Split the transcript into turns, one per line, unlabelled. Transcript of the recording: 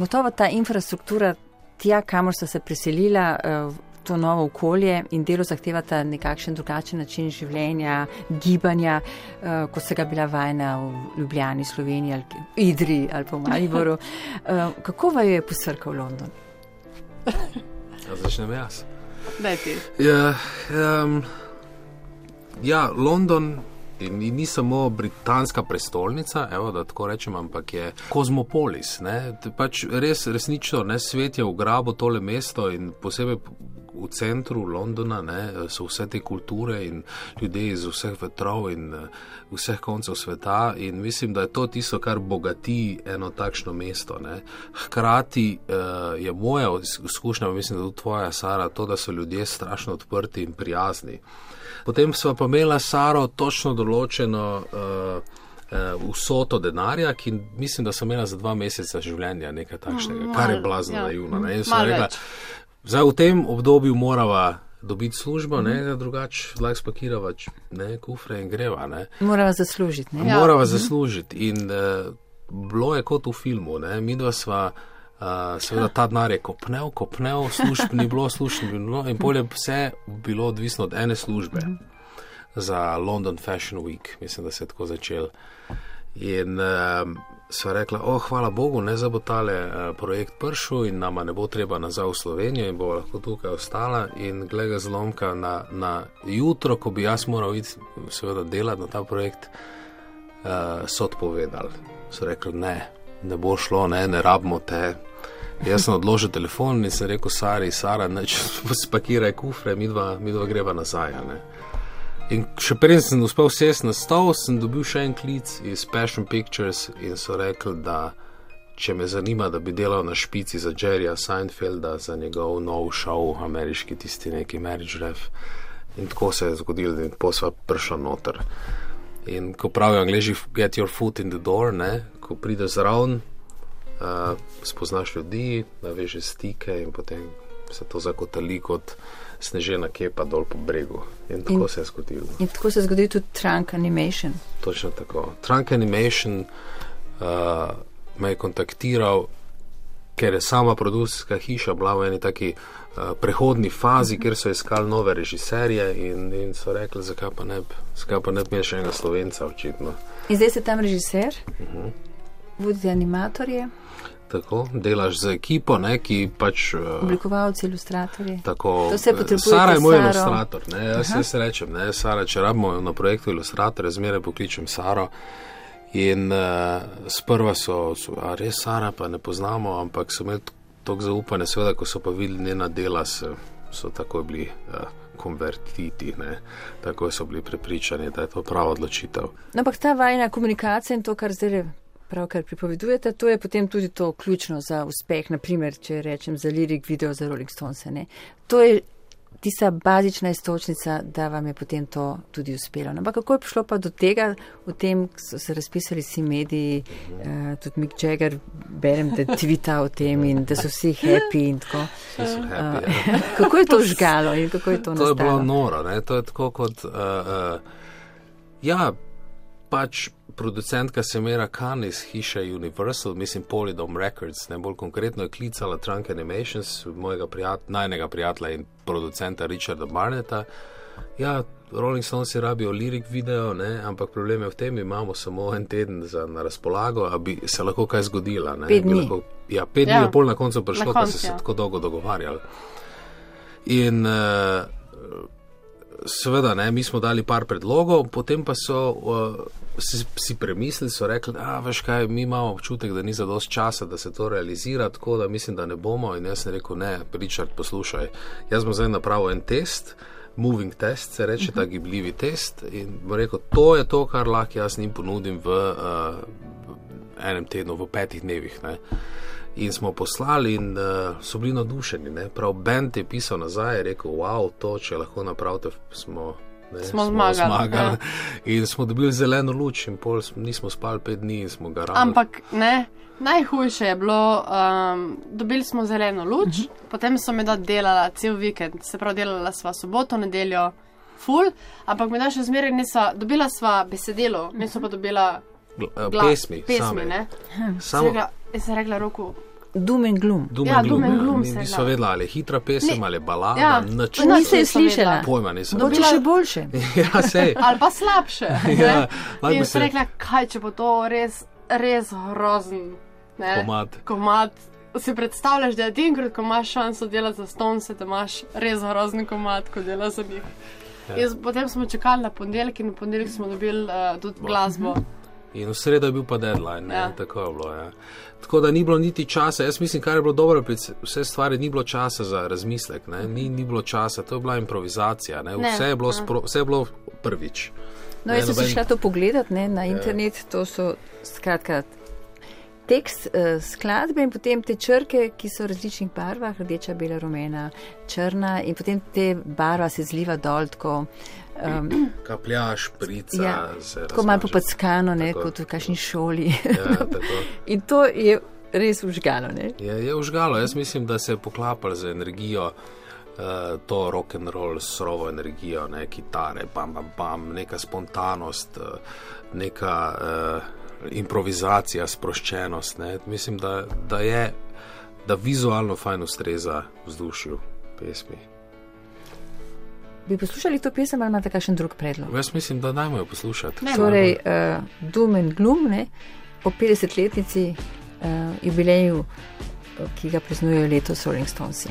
Gotovo ta infrastruktura, tja, kamor so se preselila, uh, to novo okolje in delo zahtevata nekakšen drugačen način življenja, gibanja, uh, kot se ga bila vajna v Ljubljani, Sloveniji ali Idri ali pa v Mariboru. Uh, kako va je posrkal London?
Ja, začnem jaz.
Daj ti.
Ja, um, ja, London ni, ni samo britanska prestolnica, evo, da tako rečem, ampak je kozmopolis. Pač res, resnično, ne, svet je ugrabil tole mesto in posebej v centru Londona ne, so vse te kulture in ljudje iz vseh vetrov in vseh koncev sveta in mislim, da je to tisto, kar bogati eno takšno mesto. Ne. Hkrati uh, je moja izkušnja, mislim, da tudi tvoja, Sara, to, da so ljudje strašno odprti in prijazni. Potem smo pa imeli Saro točno določeno uh, uh, vsoto denarja, ki mislim, da sem imela za dva meseca življenja nekaj takšnega, mm, kar je blazno ja. naivno. Zdaj v tem obdobju morava dobiti službo, mm -hmm. drugače lahko spakirava ne, kufre in greva. Ne.
Morava zaslužiti.
Ja. Morava mm -hmm. zaslužiti. In uh, bilo je kot v filmu, ne. mi dva sva. Uh, seveda ta denar je kopnel, kopnel, služb ni bilo, služb ni bilo in bolje vse bilo odvisno od ene službe -hmm. za London Fashion Week, mislim, da se je tako začel. In uh, sva rekla, oh, hvala Bogu, ne za bo tale uh, projekt pršel in nama ne bo treba nazaj v Slovenijo in bo lahko tukaj ostala. In glede zlomka na, na jutro, ko bi jaz moral iti, seveda, delati na ta projekt, uh, so odpovedali. So rekli, ne, ne bo šlo, ne, ne rabimo te. Jaz sem odložil telefon in sem rekel, Sari, Sara, neč spakiraj kufre, mi dva, mi dva greva nazaj. Ne. In še preden sem uspel sesti na stol, sem dobil še en klic iz Passion Pictures in so rekli, da če me zanima, da bi delal na špici za Jerryja Seinfelda, za njegov nov šov, ameriški tisti neki Marriage Ref. In tako se je zgodilo, in posla prišla noter. In ko pravijo angliži, get your foot in the door, ne? ko prideš zraven, uh, spoznaš ljudi, navežeš stike in potem se to zakotali kot snežena kepa dol po bregu. In tako in, se je zgodilo.
In tako se je zgodil tudi Trunk Animation.
Točno tako. Trunk Animation uh, me je kontaktiral, ker je sama produkcijska hiša bila v eni taki uh, prehodni fazi, kjer so iskali nove režiserje in, in so rekli, zakaj pa ne bi imel še enega slovenca, očitno.
In zdaj ste tam režiser, uh mhm. -huh. Vodite animatorje.
Tako, delaš z ekipo, ne, ki pač.
Uh, Oblikovalci, ilustratorji.
Tako, Sara je moj Saro. ilustrator. Ne, jaz se rečem, ne, Sara, če rabimo na projektu ilustratorja, zmeraj pokličem Saro. In uh, sprva so, so res Sara, pa ne poznamo, ampak so imeli toliko zaupanja, seveda, ko so pa videli njena dela, so, so tako bili. Uh, Konvertiti, ne. tako so bili prepričani, da je to prava odločitev.
No, ampak ta vajna komunikacija in to, kar zdaj pravkar pripovedujete, to je potem tudi to ključno za uspeh, naprimer, če rečem za lirik video za Rolling Stones. Ne? To je tista bazična istočnica, da vam je potem to tudi uspelo. Ampak kako je prišlo pa do tega, v tem so se razpisali vsi mediji, uh, tudi Mick Jagger, berem, da tvita o tem in da so vsi happy in tako.
Happy, uh,
kako je to žgalo in kako je to nastalo?
To je bilo noro, ne? to je tako kot, uh, uh, ja, pač producentka Semera Khan iz hiše Universal, mislim Polydom Records, ne bolj konkretno je klicala Trunk Animations, mojega prijat najnega prijatelja in producenta Richarda Barneta. Ja, Rolling Stones rabijo lirik video, ne, ampak problem je v tem, imamo samo en teden za, na razpolago, da bi se lahko kaj zgodilo.
Pet dni.
Lahko, ja, pet ja. dni je pol na koncu prišlo, da so se ja. tako dolgo dogovarjali. In uh, seveda, ne, mi smo dali par predlogov, potem pa so uh, si, si premislili, so rekli, da veš kaj, mi imamo občutek, da ni za dost časa, da se to realizira, tako da mislim, da ne bomo. In jaz sem rekel, ne, Richard, poslušaj, jaz bom zdaj napravil en test. Moving test, se reče, uh -huh. ta gibljivi test. In rekel, to je to, kar lahko jaz njim ponudim v uh, enem tednu, v petih dnevih. Ne. In smo poslali, in uh, so bili navdušeni. Prav Bend je pisal nazaj in rekel: Wow, to, če lahko napravite, smo,
ne, smo, smo zmagali.
zmagali. Ja. In smo dobili zeleno luč, in pol nismo spali pet dni, in smo ga radi.
Ampak ne. Najhujše je bilo, um, dobili smo zeleno luč, uh mhm. -huh. potem so me da delala cel vikend, se pravi, delala sva soboto, nedeljo, full, ampak me da še zmeraj nisva, dobila sva besedilo, mi smo pa dobila
glas, pesmi.
pesmi
same.
Samo. Jaz sem rekla roku,
Doom and Gloom.
Doom
Ja,
and
Doom
Gloom,
and
ja.
Gloom
Ni-
se
Niso vedela, ali je hitra pesem
Ni-
ali je balada,
Ja,
nič.
to
Nisem je
nisem
slišala.
Pojma nisem.
Mogoče
Dobila-
še boljše.
ja, sej.
Ali pa slabše.
Ja,
ne.
lahko
In
se-
sem rekla, kaj če bo to res, res grozen. Ne?
Komad.
Komad. Si predstavljaš, da je enkrat, ko imaš šanso delati za Stonese, da imaš res grozen komad, ko delaš za njih.
Ja.
Jaz, potem smo čakali na ponedeljek in v ponedeljek smo dobili uh, tudi glasbo.
In v sredo je bil pa deadline, ne,
Ja.
tako je bilo. Ja. Tako da ni bilo niti časa, jaz mislim, kar je bilo dobro pri vse stvari, ni bilo časa za razmislek, ne. ni, ni bilo časa, to je bila improvizacija, ne. Vse, je bilo
ja.
spro, vse je bilo prvič.
No,
Ne,
jaz sem
noben-
šla to pogledat ne, na internet, to so skratka tekst uh, skladbe in potem te črke, ki so v različnih barvah, rdeča, bela, rumena, črna in potem te barva se zliva dol, tako, um,
Kapljaš, prica,
ja, tako malo popackano, ne,
Tako.
kot v kakšni šoli.
Ja,
in to je res užgalo. Ne.
Je, je užgalo, jaz mislim, da se je poklapal z energijo. Uh, to rock and roll, surovo energijo, ne kitare, bam, bam, bam, neka spontanost, uh, neka uh, improvizacija, sproščenost. Ne. Mislim, da, da je, da vizualno fajn ustreza vzdušju pesmi.
Bi poslušali to pesem ali imate kakšen drug predlog?
Jaz mislim, da dajmo jo poslušati.
Ne,
Torej, uh, Doom and Gloom, ne, po 50-letnici uh, jubileju, uh, ki ga praznujejo letos Rolling Stonesi.